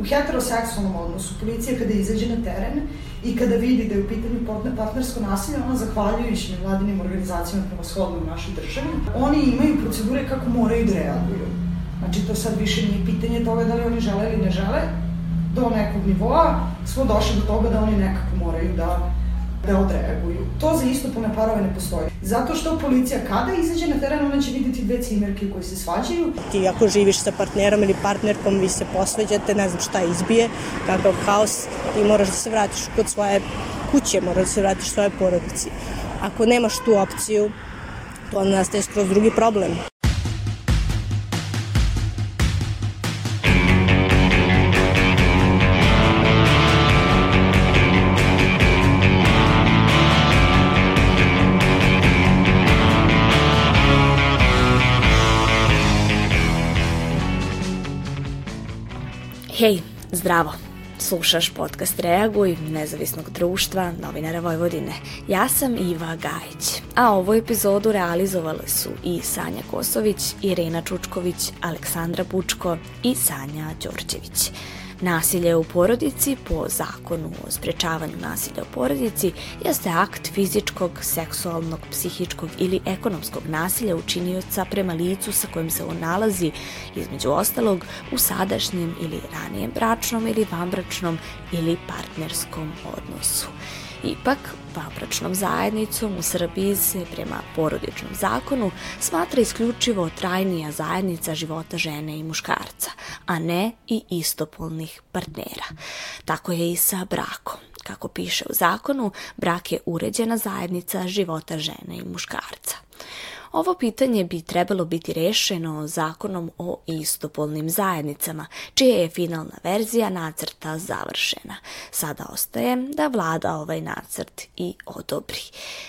U heteroseksualnom odnosu policija kada izađe na teren i kada vidi da je u pitanju partnersko nasilje, ona zahvaljujući nevladinim organizacijama prema shodno u našoj državi, oni imaju procedure kako moraju da reaguju. Znači to sad više nije pitanje toga da li oni žele ili ne žele, do nekog nivoa smo došli do toga da oni nekako moraju da da odreaguju. To za istopolne parove ne postoji. Zato što policija kada izađe na teren, ona će videti dve cimerke koje se svađaju. Ti ako živiš sa partnerom ili partnerkom, vi se posveđate, ne znam šta izbije, kakav haos, ti moraš da se vratiš kod svoje kuće, moraš da se vratiš svoje porodici. Ako nemaš tu opciju, to nastaje skroz drugi problem. Hej, zdravo! Slušaš podcast Reaguj, nezavisnog društva, novinara Vojvodine. Ja sam Iva Gajić, a ovu epizodu realizovale su i Sanja Kosović, Irena Čučković, Aleksandra Bučko i Sanja Đorđević. Nasilje u porodici po zakonu o sprečavanju nasilja u porodici jeste akt fizičkog, seksualnog, psihičkog ili ekonomskog nasilja učinioca prema licu sa kojim se on nalazi, između ostalog, u sadašnjem ili ranijem bračnom ili vanbračnom ili partnerskom odnosu. Ipak, vanbračnom zajednicom u Srbiji se prema porodičnom zakonu smatra isključivo trajnija zajednica života žene i muškarca, a ne i istopolnih partnera. Tako je i sa brakom. Kako piše u zakonu, brak je uređena zajednica života žene i muškarca. Ovo pitanje bi trebalo biti rešeno zakonom o istopolnim zajednicama, čija je finalna verzija nacrta završena. Sada ostaje da vlada ovaj nacrt i odobri.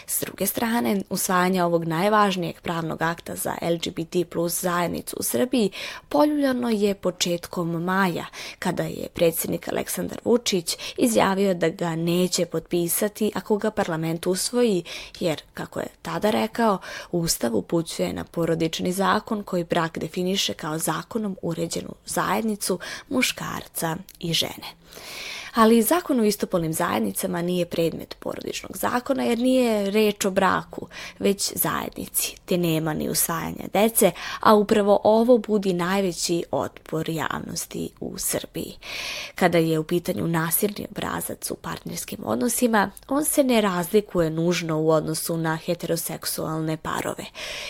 S druge strane, usvajanje ovog najvažnijeg pravnog akta za LGBT plus zajednicu u Srbiji poljuljano je početkom maja, kada je predsjednik Aleksandar Vučić izjavio da ga neće potpisati ako ga parlament usvoji, jer, kako je tada rekao, Ustav upućuje na porodični zakon koji brak definiše kao zakonom uređenu zajednicu muškarca i žene. Ali zakon o istopolnim zajednicama nije predmet porodičnog zakona jer nije reč o braku, već zajednici, te nema ni usvajanja dece, a upravo ovo budi najveći otpor javnosti u Srbiji. Kada je u pitanju nasilni obrazac u partnerskim odnosima, on se ne razlikuje nužno u odnosu na heteroseksualne parove,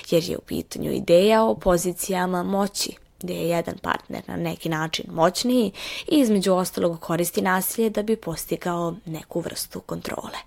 jer je u pitanju ideja o pozicijama moći, gdje je jedan partner na neki način moćniji i između ostalog koristi nasilje da bi postigao neku vrstu kontrole.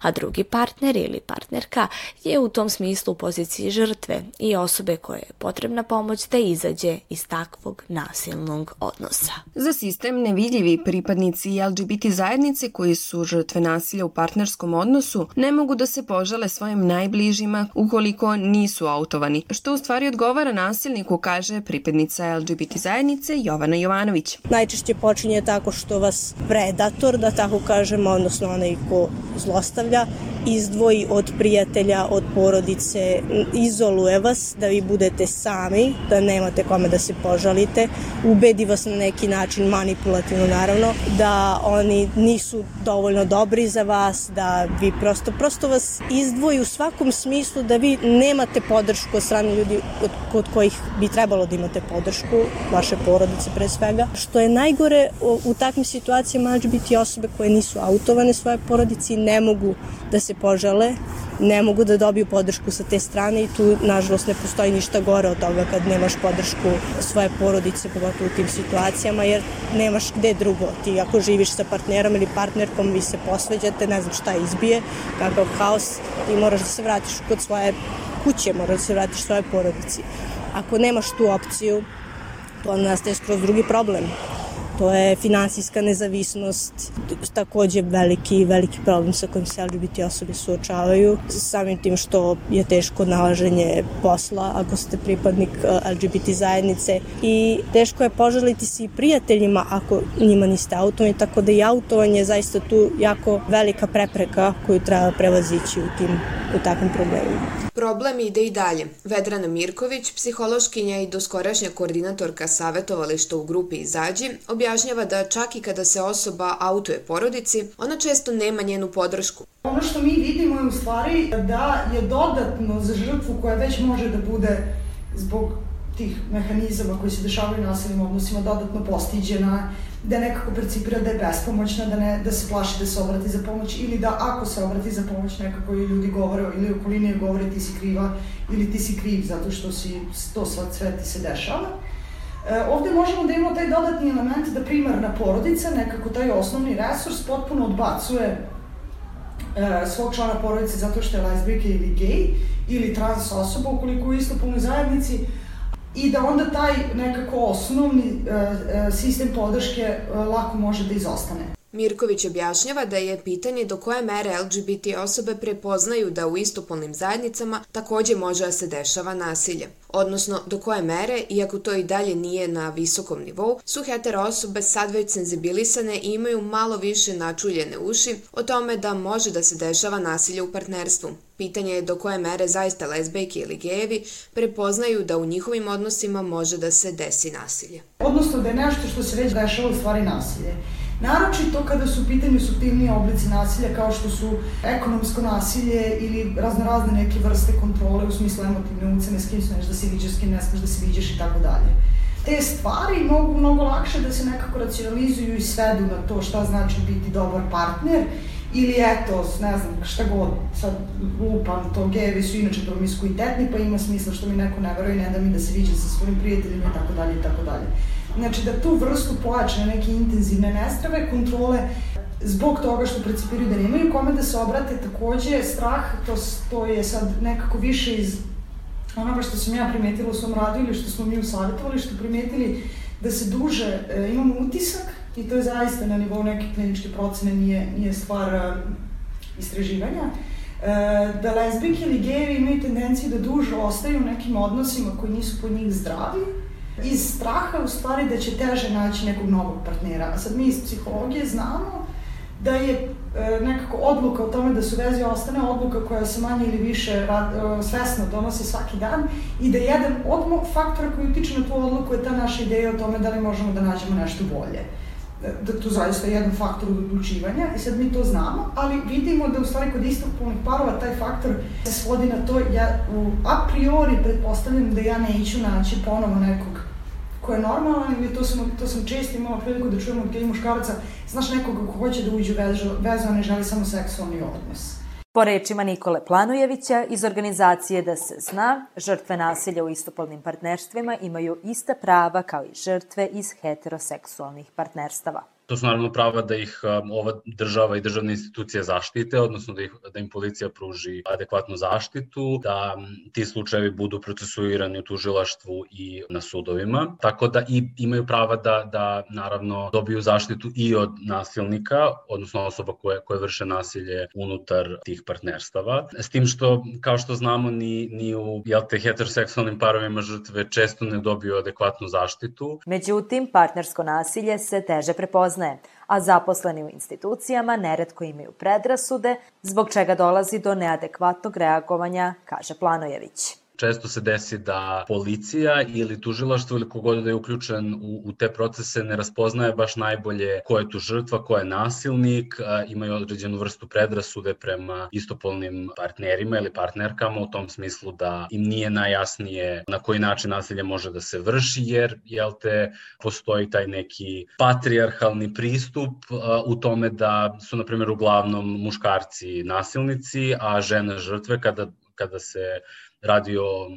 A drugi partner ili partnerka je u tom smislu u poziciji žrtve i osobe koje je potrebna pomoć da izađe iz takvog nasilnog odnosa. Za sistem nevidljivi pripadnici LGBT zajednice koji su žrtve nasilja u partnerskom odnosu ne mogu da se požale svojim najbližima ukoliko nisu autovani, što u stvari odgovara nasilniku, kaže pripadnica članica LGBT zajednice Jovana Jovanović. Najčešće počinje tako što vas predator, da tako kažemo, odnosno onaj ko zlostavlja, izdvoji od prijatelja, od porodice, izoluje vas da vi budete sami, da nemate kome da se požalite, ubedi vas na neki način manipulativno naravno, da oni nisu dovoljno dobri za vas, da vi prosto, prosto vas izdvoji u svakom smislu da vi nemate podršku od strane ljudi od, kod kojih bi trebalo da imate podršku, vaše porodice pre svega. Što je najgore u, takvim situacijama će biti osobe koje nisu autovane svoje porodici ne mogu da se požele, ne mogu da dobiju podršku sa te strane i tu nažalost ne postoji ništa gore od toga kad nemaš podršku svoje porodice, pogotovo u tim situacijama, jer nemaš gde drugo. Ti ako živiš sa partnerom ili partnerkom, vi se posveđate, ne znam šta izbije, kakav haos, ti moraš da se vratiš kod svoje kuće, moraš da se vratiš svoje porodici. Ako nemaš tu opciju, to nastaje skroz drugi problem to je finansijska nezavisnost, takođe veliki, veliki problem sa kojim se LGBT osobe suočavaju, samim tim što je teško nalaženje posla ako ste pripadnik eh, LGBT zajednice i teško je poželiti se i prijateljima ako njima niste autovani, tako da i autovanje je zaista tu jako velika prepreka koju treba prevazići u tim u takvim problemima. Problem ide i dalje. Vedrana Mirković, psihološkinja i doskorašnja koordinatorka savjetovališta u grupi Izađi, objašnjava da čak i kada se osoba autuje porodici, ona često nema njenu podršku. Ono što mi vidimo je u stvari da je dodatno za žrtvu koja već može da bude zbog tih mehanizama koji se dešavaju u nasilnim odnosima dodatno postiđena, da nekako percipira da je bespomoćna, da, ne, da se plaši da se obrati za pomoć ili da ako se obrati za pomoć nekako i ljudi govore ili okolini govore ti si kriva ili ti si kriv zato što si to sve, sve ti se dešava. E, ovde možemo da imamo taj dodatni element da primarna porodica, nekako taj osnovni resurs potpuno odbacuje e, svog člana porodice zato što je lezbijka ili gej ili trans osoba ukoliko u istopolnoj zajednici, i da onda taj nekako osnovni uh, sistem podrške lako može da izostane. Mirković objašnjava da je pitanje do koje mere LGBT osobe prepoznaju da u istopolnim zajednicama takođe može da se dešava nasilje. Odnosno, do koje mere, iako to i dalje nije na visokom nivou, su hetero osobe sad već senzibilisane i imaju malo više načuljene uši o tome da može da se dešava nasilje u partnerstvu. Pitanje je do koje mere zaista lezbejke ili gejevi prepoznaju da u njihovim odnosima može da se desi nasilje. Odnosno da je nešto što se već dešava u stvari nasilje. Naročito kada su u pitanju oblici nasilja kao što su ekonomsko nasilje ili raznorazne neke vrste kontrole u smislu emotivne ucene, s kim smeš da se viđaš, s kim ne smeš da se viđaš i tako dalje. Te stvari mogu mnogo lakše da se nekako racionalizuju i svedu na to šta znači biti dobar partner ili eto, ne znam, šta god, sad lupam, to gejevi su inače promiskuitetni, pa ima smisla što mi neko ne veruje ne da mi da se viđem sa svojim prijateljima i tako dalje i tako dalje. Znači da tu vrstu pojačane neke intenzivne nestrave, kontrole, zbog toga što precipiraju da nemaju kome da se obrate, takođe strah, to, to je sad nekako više iz onoga što sam ja primetila u svom radu ili što smo mi u savjetovali, što primetili da se duže e, imamo utisak i to je zaista na nivou neke kliničke procene, nije, nije stvar e, istraživanja, e, da lezbijke ili gejevi imaju tendenciju da duže ostaju u nekim odnosima koji nisu po njih zdravi, iz straha u stvari da će teže naći nekog novog partnera. A sad mi iz psihologije znamo da je e, nekako odluka o tome da su vezi ostane odluka koja se manje ili više rad, e, svesno donosi svaki dan i da jedan od faktora koji utiče na tu odluku je ta naša ideja o tome da li možemo da nađemo nešto bolje e, da tu zaista je jedan faktor od odlučivanja i sad mi to znamo, ali vidimo da u stvari kod istopolnih parova taj faktor se svodi na to, ja u a priori pretpostavljam da ja neću naći ponovo nekog ko je normalan ili to sam, to sam često imala priliku da čujem od gej muškaraca, znaš nekoga ko hoće da uđe u vezu, vezu a ne želi samo seksualni odnos. Po rečima Nikole Planujevića iz organizacije Da se zna, žrtve nasilja u istopolnim partnerstvima imaju ista prava kao i žrtve iz heteroseksualnih partnerstava. To su naravno prava da ih um, ova država i državne institucije zaštite, odnosno da, ih, da im policija pruži adekvatnu zaštitu, da um, ti slučajevi budu procesuirani u tužilaštvu i na sudovima, tako da i imaju prava da, da naravno dobiju zaštitu i od nasilnika, odnosno osoba koje, koje vrše nasilje unutar tih partnerstava. S tim što, kao što znamo, ni, ni u jel te, heteroseksualnim parovima žrtve često ne dobiju adekvatnu zaštitu. Međutim, partnersko nasilje se teže prepozna prepoznaje, a zaposleni u institucijama neretko imaju predrasude, zbog čega dolazi do neadekvatnog reagovanja, kaže Planojević često se desi da policija ili tužilaštvo ili kogod da je uključen u, u te procese ne raspoznaje baš najbolje ko je tu žrtva, ko je nasilnik, a, imaju određenu vrstu predrasude prema istopolnim partnerima ili partnerkama u tom smislu da im nije najjasnije na koji način nasilje može da se vrši, jer jel te postoji taj neki patrijarhalni pristup a, u tome da su, na primjer, uglavnom muškarci nasilnici, a žene žrtve kada kada se radi o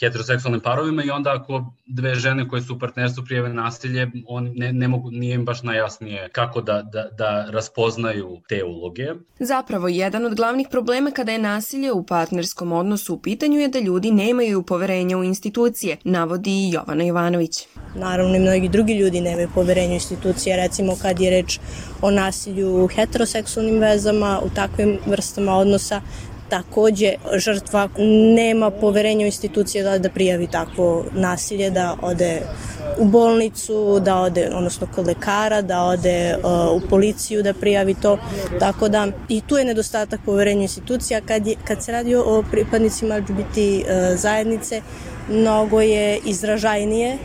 heteroseksualnim parovima i onda ako dve žene koje su u partnerstvu prijeve nasilje, on ne, ne mogu, nije im baš najjasnije kako da, da, da raspoznaju te uloge. Zapravo, jedan od glavnih problema kada je nasilje u partnerskom odnosu u pitanju je da ljudi nemaju poverenja u institucije, navodi Jovana Jovanović. Naravno i mnogi drugi ljudi nemaju poverenja u institucije, recimo kad je reč o nasilju u heteroseksualnim vezama, u takvim vrstama odnosa, Takođe, žrtva nema poverenja u institucije da, da prijavi takvo nasilje, da ode u bolnicu, da ode, odnosno kod lekara, da ode uh, u policiju da prijavi to. Tako da i tu je nedostatak poverenja institucija. Kad, je, kad se radi o pripadnicima LGBT uh, zajednice, mnogo je izražajnije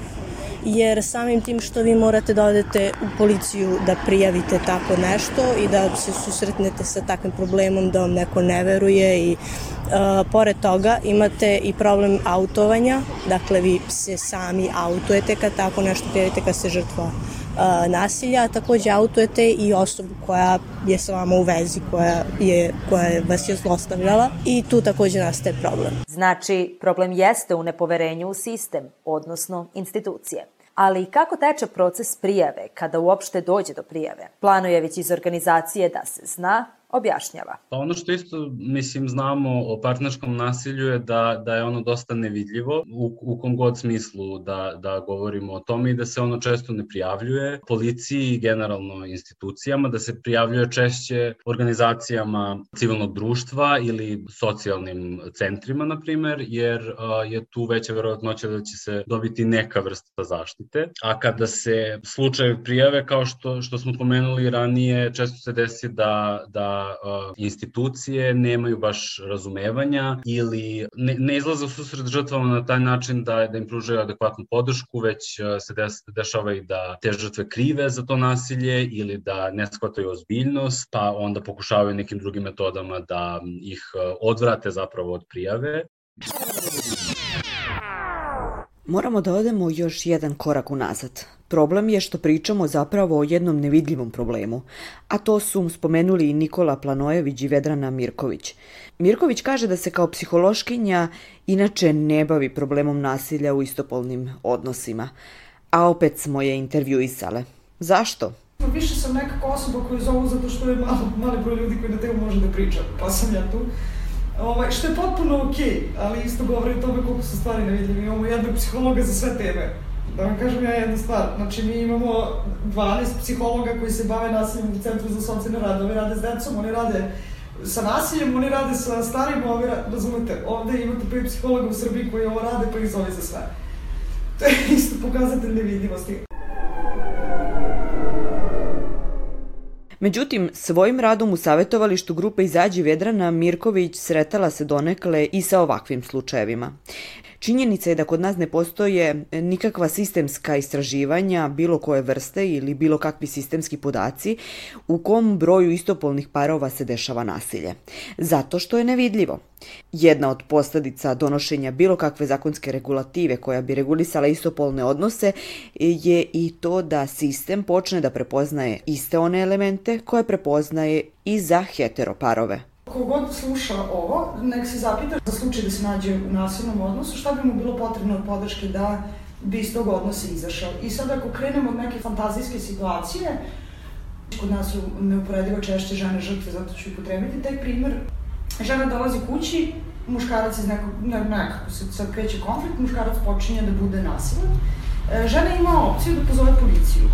jer samim tim što vi morate da odete u policiju da prijavite tako nešto i da se susretnete sa takvim problemom da vam neko ne veruje i Uh, pored toga imate i problem autovanja, dakle vi se sami autujete kad tako nešto prijavite kad se žrtva uh, nasilja, takođe autujete i osobu koja je sa vama u vezi, koja, je, koja vas je zlostavljala i tu takođe nastaje problem. Znači, problem jeste u nepoverenju u sistem, odnosno institucije. Ali kako teče proces prijave kada uopšte dođe do prijave? Planojević iz organizacije da se zna objašnjava. Pa ono što isto, mislim, znamo o partnerskom nasilju je da, da je ono dosta nevidljivo u, u kom god smislu da, da govorimo o tome i da se ono često ne prijavljuje policiji i generalno institucijama, da se prijavljuje češće organizacijama civilnog društva ili socijalnim centrima, na primer, jer a, je tu veća verovatnoća da će se dobiti neka vrsta zaštite. A kada se slučaje prijave, kao što, što smo pomenuli ranije, često se desi da, da institucije nemaju baš razumevanja ili ne, ne izlaze u susret žrtvama na taj način da, da im pružaju adekvatnu podršku, već se des, dešava i da te žrtve krive za to nasilje ili da ne shvataju ozbiljnost, pa onda pokušavaju nekim drugim metodama da ih odvrate zapravo od prijave. Moramo da odemo još jedan korak unazad. Problem je što pričamo zapravo o jednom nevidljivom problemu, a to su spomenuli i Nikola Planojević i Vedrana Mirković. Mirković kaže da se kao psihološkinja inače ne bavi problemom nasilja u istopolnim odnosima, a opet smo je intervjuisale. Zašto? Više sam nekako osoba koju zovu zato što je malo, mali broj ljudi koji na temu može da priča, pa sam ja tu. Ovaj, što je potpuno okej, okay, ali isto govori o tome koliko su stvari nevidljive. Imamo jednog psihologa za sve teme. Da vam kažem ja jednu stvar. Znači, mi imamo 12 psihologa koji se bave nasiljem u Centru za socijalne rade. Ovi rade s decom, oni rade sa nasiljem, oni rade sa starim, ovi razumete, ovde imate pet psihologa u Srbiji koji ovo rade, pa ih zove za sve. To je isto pokazatelj nevidljivosti. Međutim, svojim radom u savjetovalištu grupe Izađi Vedrana Mirković sretala se donekle i sa ovakvim slučajevima. Činjenica je da kod nas ne postoje nikakva sistemska istraživanja bilo koje vrste ili bilo kakvi sistemski podaci u kom broju istopolnih parova se dešava nasilje. Zato što je nevidljivo. Jedna od posledica donošenja bilo kakve zakonske regulative koja bi regulisala istopolne odnose je i to da sistem počne da prepoznaje iste one elemente koje prepoznaje i za heteroparove. Kogod sluša ovo, nek se zapita za slučaj da se nađe u nasilnom odnosu, šta bi mu bilo potrebno od podrške da bi iz tog odnosa izašao. I sad ako krenemo od neke fantazijske situacije, kod nas su neuporedivo češće žene žrtve, zato ću upotrebiti taj primer. Žena dolazi kući, muškarac iz nekog, ne, nekako se sad kreće konflikt, muškarac počinje da bude nasilan. E, žena ima opciju da pozove policiju.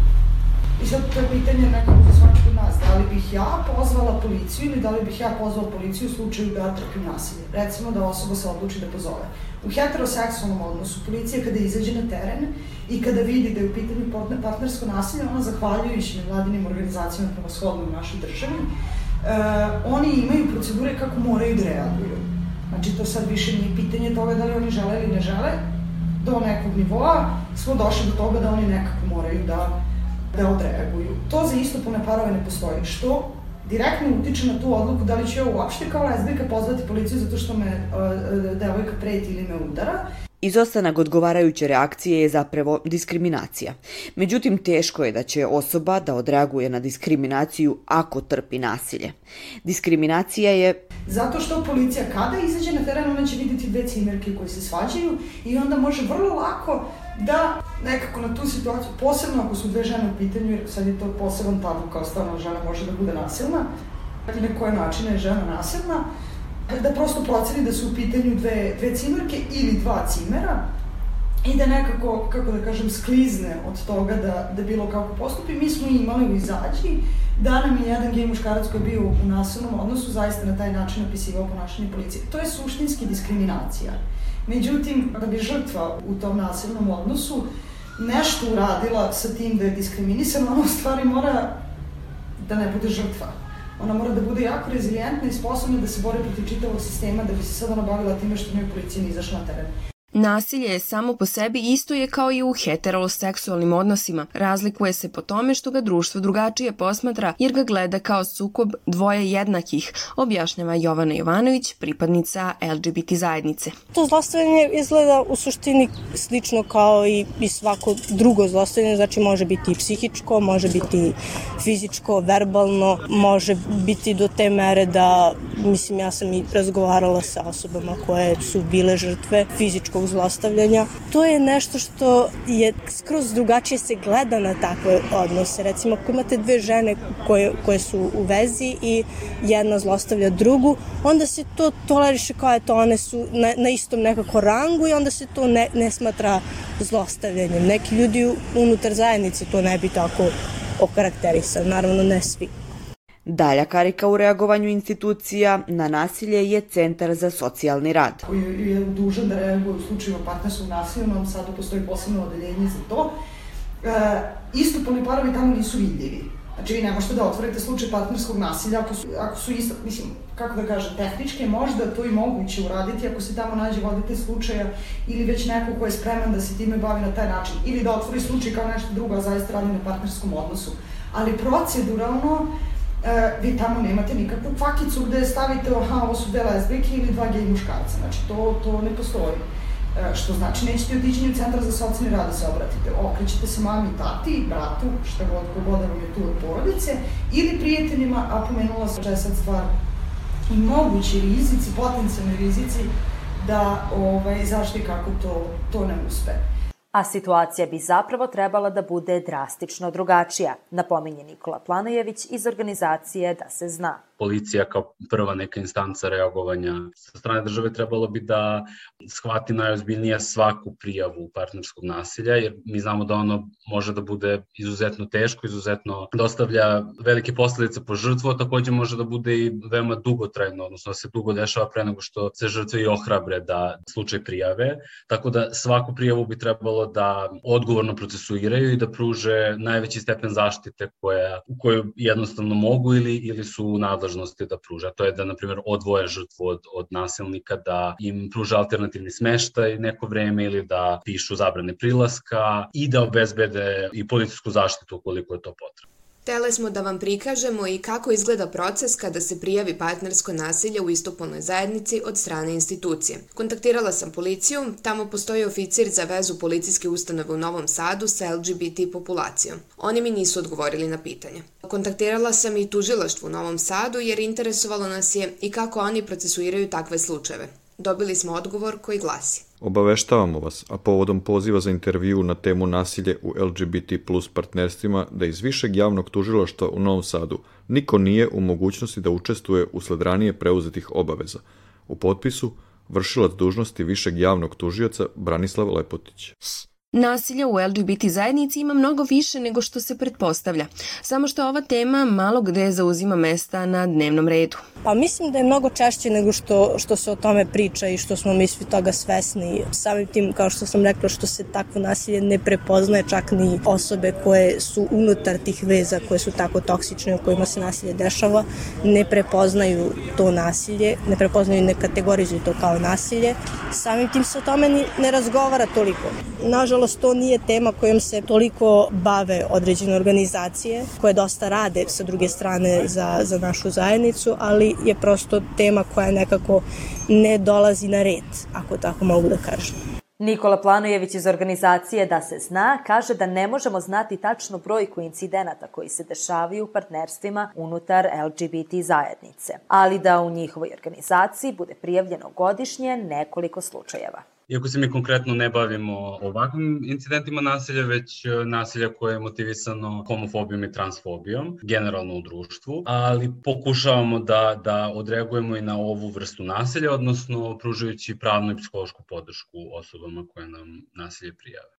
I sad to je pitanje nekako za svačeg od nas, da li bih ja pozvala policiju ili da li bih ja pozvala policiju u slučaju da trpim nasilje. Recimo da osoba se odluči da pozove. U heteroseksualnom odnosu policija kada izađe na teren i kada vidi da je u pitanju partnersko nasilje, ona zahvaljujući nevladinim organizacijama prevashodno u našoj državi, uh, oni imaju procedure kako moraju da reaguju. Znači to sad više nije pitanje toga da li oni žele ili ne žele, do nekog nivoa smo došli do toga da oni nekako moraju da da odreaguju. To za istopolne parove ne postoji, što direktno utiče na tu odluku da li ću ja uopšte kao lezbijka pozvati policiju zato što me uh, devojka preti ili me udara Izostanak odgovarajuće reakcije je zapravo diskriminacija. Međutim, teško je da će osoba da odreaguje na diskriminaciju ako trpi nasilje. Diskriminacija je... Zato što policija kada izađe na teren, ona će vidjeti dve cimerke koji se svađaju i onda može vrlo lako da nekako na tu situaciju, posebno ako su dve žene u pitanju, jer sad je to poseban tabu kao stvarno žena može da bude nasilna, i na koje načine je žena nasilna, da prosto proceni da su u pitanju dve, dve cimerke ili dva cimera i da nekako, kako da kažem, sklizne od toga da, da bilo kako postupi. Mi smo imali u izađi da nam je jedan gej muškarac koji je bio u nasilnom odnosu zaista na taj način napisivao ponašanje policije. To je suštinski diskriminacija. Međutim, da bi žrtva u tom nasilnom odnosu nešto uradila sa tim da je diskriminisana, ona u stvari mora da ne bude žrtva. Ona mora da bude jako rezilijentna i sposobna da se bori protiv čitavog sistema da bi se sad ona bavila time što njoj policija nije izašla na teren. Nasilje je samo po sebi isto je kao i u heteroseksualnim odnosima. Razlikuje se po tome što ga društvo drugačije posmatra jer ga gleda kao sukob dvoje jednakih, objašnjava Jovana Jovanović, pripadnica LGBT zajednice. To zlostavljanje izgleda u suštini slično kao i, i svako drugo zlostavljanje, znači može biti i psihičko, može biti fizičko, verbalno, može biti do te mere da, mislim, ja sam i razgovarala sa osobama koje su bile žrtve fizičkog psihičkog zlostavljanja. To je nešto što je skroz drugačije se gleda na takve odnose. Recimo, ako imate dve žene koje, koje su u vezi i jedna zlostavlja drugu, onda se to toleriše kao eto, one su na, na istom nekako rangu i onda se to ne, ne smatra zlostavljanjem. Neki ljudi unutar zajednice to ne bi tako okarakterisali, naravno ne svi. Dalja karika u reagovanju institucija na nasilje je Centar za socijalni rad. Koji je dužan da reaguje u slučaju partnerskog nasilja, nam sada postoji posebno odeljenje za to. E, istopolni parovi tamo nisu vidljivi. Znači vi ne možete da otvorite slučaj partnerskog nasilja ako su, ako su isto, mislim, kako da kažem, tehnički možda to i moguće uraditi ako se tamo nađe vodite slučaja ili već neko ko je spreman da se time bavi na taj način ili da otvori slučaj kao nešto drugo, a zaista radi na partnerskom odnosu. Ali proceduralno e, vi tamo nemate nikakvu fakicu gde stavite, aha, ovo su dve lesbijke ili dva gej muškarca. Znači, to, to ne postoji. E, što znači, nećete otići u centar za socijalni rad da se obratite. Okrećete se mami, tati, bratu, šta god, kogoda vam je tu od porodice, ili prijateljima, a pomenula sam da je sad stvar i mogući rizici, potencijalni rizici da ovaj, zašto i kako to, to ne uspe a situacija bi zapravo trebala da bude drastično drugačija, napominje Nikola Planojević iz organizacije Da se zna policija kao prva neka instanca reagovanja sa strane države trebalo bi da shvati najozbiljnije svaku prijavu partnerskog nasilja, jer mi znamo da ono može da bude izuzetno teško, izuzetno dostavlja velike posledice po žrtvu, a takođe može da bude i veoma dugotrajno, odnosno da se dugo dešava pre nego što se žrtve i ohrabre da slučaj prijave. Tako da svaku prijavu bi trebalo da odgovorno procesuiraju i da pruže najveći stepen zaštite koja, koju jednostavno mogu ili, ili su nadležni nadležnosti da pruža. To je da, na primjer, odvoje žrtvu od, od nasilnika, da im pruža alternativni smeštaj neko vreme ili da pišu zabrane prilaska i da obezbede i policijsku zaštitu ukoliko je to potrebno. Htele smo da vam prikažemo i kako izgleda proces kada se prijavi partnersko nasilje u istopolnoj zajednici od strane institucije. Kontaktirala sam policiju, tamo postoji oficir za vezu policijske ustanove u Novom Sadu sa LGBT populacijom. Oni mi nisu odgovorili na pitanje. Kontaktirala sam i tužilaštvo u Novom Sadu jer interesovalo nas je i kako oni procesuiraju takve slučajeve. Dobili smo odgovor koji glasi. Obaveštavamo vas, a povodom poziva za intervju na temu nasilje u LGBT plus partnerstvima, da iz Višeg javnog tužilaštva u Novom Sadu niko nije u mogućnosti da učestvuje usled ranije preuzetih obaveza. U potpisu vršilac dužnosti Višeg javnog tužioca Branislav Lepotić. Nasilja u LGBT zajednici ima mnogo više nego što se pretpostavlja, samo što ova tema malo gde zauzima mesta na dnevnom redu. Pa mislim da je mnogo češće nego što, što se o tome priča i što smo mi svi toga svesni. Samim tim, kao što sam rekla, što se takvo nasilje ne prepoznaje čak ni osobe koje su unutar tih veza, koje su tako toksične, u kojima se nasilje dešava, ne prepoznaju to nasilje, ne prepoznaju i ne kategorizuju to kao nasilje. Samim tim se o tome ni, ne razgovara toliko. Nažalost, nažalost to nije tema kojom se toliko bave određene organizacije koje dosta rade sa druge strane za, za našu zajednicu, ali je prosto tema koja nekako ne dolazi na red, ako tako mogu da kažem. Nikola Planojević iz organizacije Da se zna kaže da ne možemo znati tačnu brojku incidenata koji se dešavaju u partnerstvima unutar LGBT zajednice, ali da u njihovoj organizaciji bude prijavljeno godišnje nekoliko slučajeva. Iako se mi konkretno ne bavimo ovakvim incidentima nasilja, već e, nasilja koje je motivisano homofobijom i transfobijom, generalno u društvu, ali pokušavamo da, da odreagujemo i na ovu vrstu nasilja, odnosno pružajući pravnu i psihološku podršku osobama koje nam nasilje prijave.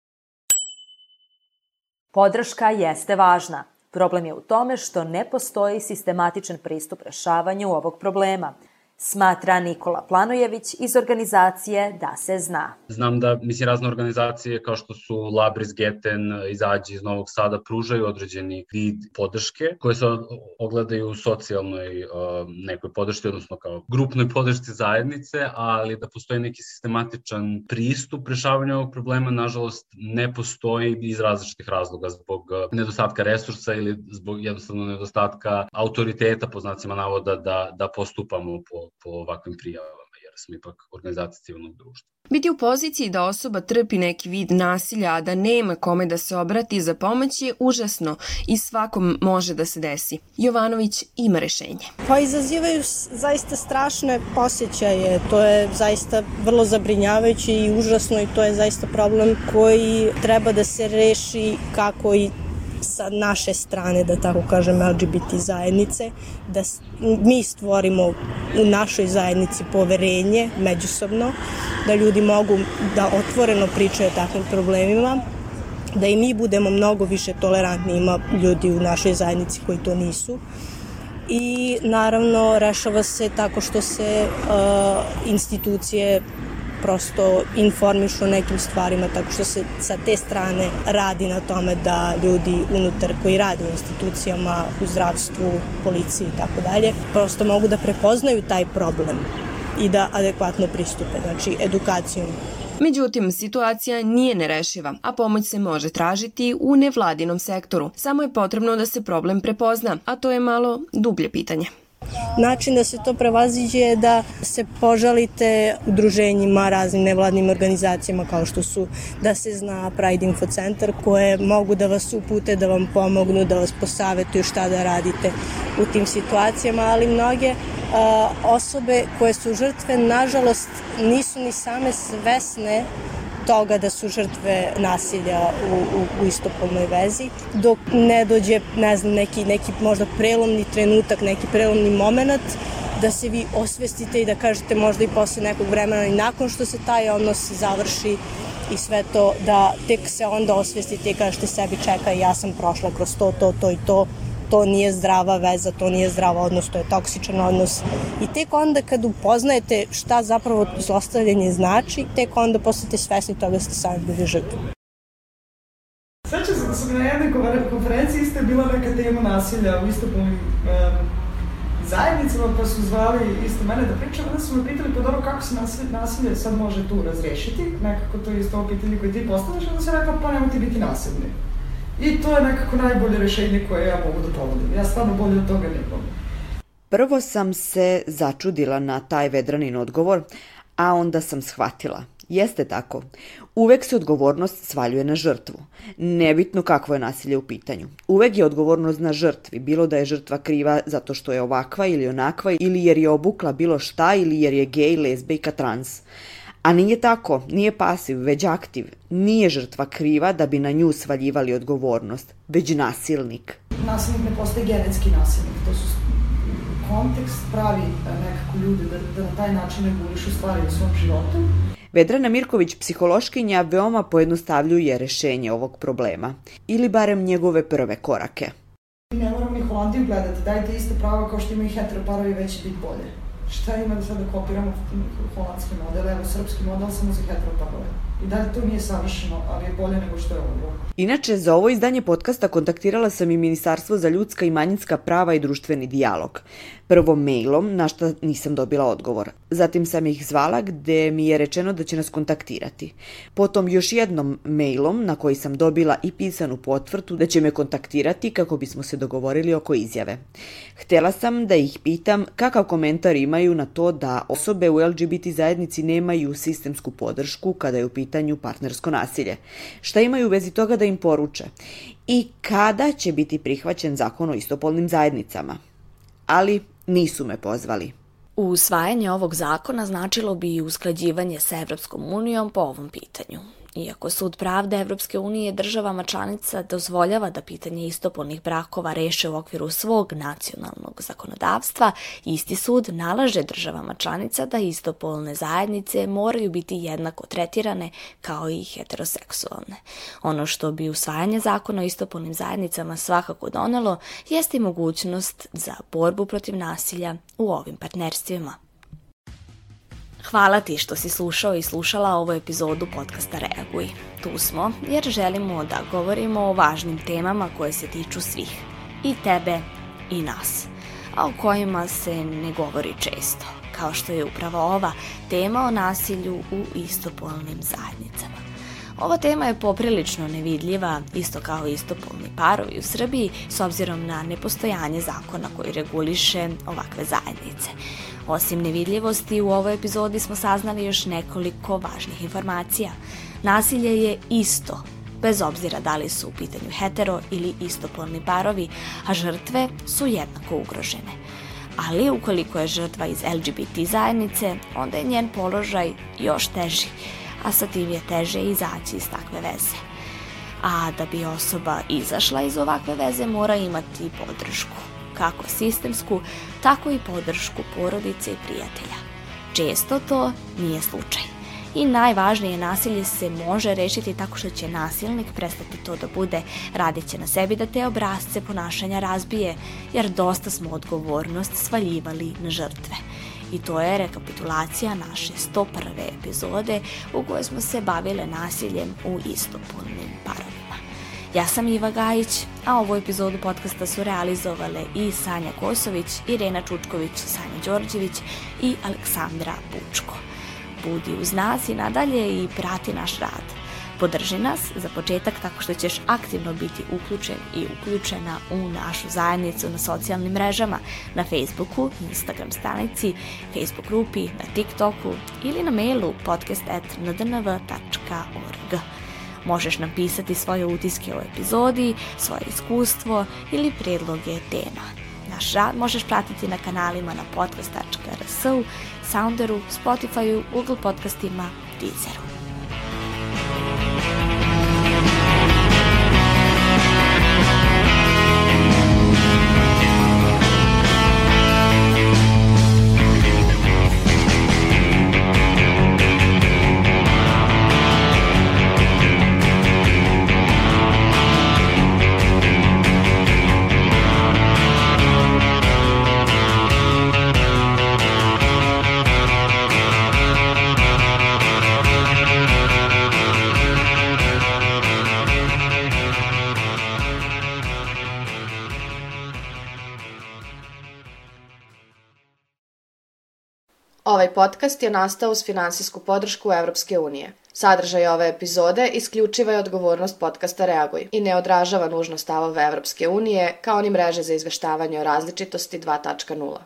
Podrška jeste važna. Problem je u tome što ne postoji sistematičan pristup rešavanju ovog problema – smatra Nikola Planojević iz organizacije Da se zna. Znam da, mislim, razne organizacije kao što su Labris Geten, Izađi iz Novog Sada pružaju određeni vid podrške koje se ogledaju u socijalnoj uh, nekoj podršci, odnosno kao grupnoj podršci zajednice, ali da postoji neki sistematičan pristup rešavanju ovog problema, nažalost, ne postoji iz različitih razloga, zbog uh, nedostatka resursa ili zbog jednostavno nedostatka autoriteta, po znacima navoda, da, da postupamo po po ovakvim prijavama, jer smo ipak organizacija civilnog društva. Biti u poziciji da osoba trpi neki vid nasilja, a da nema kome da se obrati za pomoć je užasno i svakom može da se desi. Jovanović ima rešenje. Pa izazivaju zaista strašne posjećaje. To je zaista vrlo zabrinjavajuće i užasno i to je zaista problem koji treba da se reši kako i sa naše strane, da tako kažem, LGBT zajednice, da mi stvorimo u našoj zajednici poverenje međusobno, da ljudi mogu da otvoreno pričaju o takvim problemima, da i mi budemo mnogo više tolerantni, ima ljudi u našoj zajednici koji to nisu. I naravno rešava se tako što se uh, institucije prosto informišu nekim stvarima, tako što se sa te strane radi na tome da ljudi unutar koji rade u institucijama, u zdravstvu, policiji i tako dalje, prosto mogu da prepoznaju taj problem i da adekvatno pristupe, znači edukacijom Međutim, situacija nije nerešiva, a pomoć se može tražiti u nevladinom sektoru. Samo je potrebno da se problem prepozna, a to je malo dublje pitanje. Način da se to prevaziđe je da se požalite udruženjima, raznim nevladnim organizacijama kao što su da se zna Pride Info Center koje mogu da vas upute, da vam pomognu, da vas posavetuju šta da radite u tim situacijama, ali mnoge a, osobe koje su žrtve nažalost nisu ni same svesne toga da su žrtve nasilja u, u, u istopolnoj vezi, dok ne dođe, ne znam, neki, neki možda prelomni trenutak, neki prelomni moment, da se vi osvestite i da kažete možda i posle nekog vremena i nakon što se taj odnos završi i sve to, da tek se onda osvestite i kažete sebi čekaj, ja sam prošla kroz to, to, to i to, to nije zdrava veza, to nije zdrav odnos, to je toksičan odnos. I tek onda kad upoznajete šta zapravo zlostavljanje znači, tek onda postate svesni toga da ste sami bili žrtve. Sveća se da su na jednoj konferenciji isto je bila neka tema nasilja u istopolnim um, zajednicama, pa su zvali isto mene da pričam, onda su me pitali, pa dobro, kako se nasilje, nasilje sad može tu razrešiti, nekako to je isto ovo pitanje koje ti postavljaš, onda se rekao, pa nemoj ti biti nasilni. I to je nekako najbolje rešenje koje ja mogu da ponudim. Ja stvarno bolje od toga ne mogu. Prvo sam se začudila na taj vedranin odgovor, a onda sam shvatila. Jeste tako. Uvek se odgovornost svaljuje na žrtvu. Nebitno kakvo je nasilje u pitanju. Uvek je odgovornost na žrtvi, bilo da je žrtva kriva zato što je ovakva ili onakva, ili jer je obukla bilo šta, ili jer je gej, lezbejka, trans. A nije tako, nije pasiv, već aktiv. Nije žrtva kriva da bi na nju svaljivali odgovornost, već nasilnik. Nasilnik ne postoji genetski nasilnik, to su kontekst pravi nekako ljude da, da na taj način regulišu stvari u svom životu. Vedrana Mirković, psihološkinja, veoma pojednostavljuje rešenje ovog problema, ili barem njegove prve korake. Ne moramo ni Holandiju gledati, dajte iste prava kao što imaju heteroparovi, već će biti bolje šta ima da sada kopiramo holandski model, evo srpski model samo za heteroparove. I da to nije savršeno, ali je bolje nego što je ovo. Inače, za ovo izdanje podcasta kontaktirala sam i Ministarstvo za ljudska i manjinska prava i društveni dijalog. Prvo mailom, na što nisam dobila odgovor. Zatim sam ih zvala gde mi je rečeno da će nas kontaktirati. Potom još jednom mailom na koji sam dobila i pisanu potvrdu da će me kontaktirati kako bismo se dogovorili oko izjave. Htela sam da ih pitam kakav komentar imaju na to da osobe u LGBT zajednici nemaju sistemsku podršku kada je u pitanju partnersko nasilje. Šta imaju u vezi toga da im poruče? I kada će biti prihvaćen zakon o istopolnim zajednicama? Ali nisu me pozvali. Usvajanje ovog zakona značilo bi i usklađivanje sa Evropskom unijom po ovom pitanju. Iako Sud pravde Evropske unije državama članica dozvoljava da pitanje istopolnih brakova reše u okviru svog nacionalnog zakonodavstva, isti sud nalaže državama članica da istopolne zajednice moraju biti jednako tretirane kao i heteroseksualne. Ono što bi usvajanje zakona o istopolnim zajednicama svakako donelo jeste i mogućnost za borbu protiv nasilja u ovim partnerstvima. Hvala ti što si slušao i slušala ovu epizodu podcasta Reaguj. Tu smo jer želimo da govorimo o važnim temama koje se tiču svih. I tebe i nas. A o kojima se ne govori često. Kao što je upravo ova tema o nasilju u istopolnim zajednicama. Ova tema je poprilično nevidljiva, isto kao istopolni parovi u Srbiji, s obzirom na nepostojanje zakona koji reguliše ovakve zajednice. Osim nevidljivosti, u ovoj epizodi smo saznali još nekoliko važnih informacija. Nasilje je isto, bez obzira da li su u pitanju hetero ili istopolni parovi, a žrtve su jednako ugrožene. Ali ukoliko je žrtva iz LGBT zajednice, onda je njen položaj još teži, a sa tim je teže izaći iz takve veze. A da bi osoba izašla iz ovakve veze mora imati podršku kako sistemsku, tako i podršku porodice i prijatelja. Često to nije slučaj. I najvažnije nasilje se može rešiti tako što će nasilnik prestati to da bude, radeće na sebi da te obrazce ponašanja razbije, jer dosta smo odgovornost svaljivali na žrtve. I to je rekapitulacija naše 101. epizode u kojoj smo se bavile nasiljem u istopolnim parovima. Ja sam Iva Gajić, a ovu epizodu podcasta su realizovale i Sanja Kosović, Irena Čučković, Sanja Đorđević i Aleksandra Pučko. Budi uz nas i nadalje i prati naš rad. Podrži nas za početak tako što ćeš aktivno biti uključen i uključena u našu zajednicu na socijalnim mrežama, na Facebooku, Instagram stranici, Facebook grupi, na TikToku ili na mailu podcast.ndnv.org. Možeš nam pisati svoje utiske o epizodi, svoje iskustvo ili predloge tema. Naš rad možeš pratiti na kanalima na podcast.rs, Sounderu, Spotifyu, Google podcastima, Deezeru. Podcast je nastao uz finansijsku podršku Evropske unije. Sadržaj ove epizode isključiva je odgovornost podcasta Reaguj i ne odražava nužno stavove Evropske unije kao ni mreže za izveštavanje o različitosti 2.0.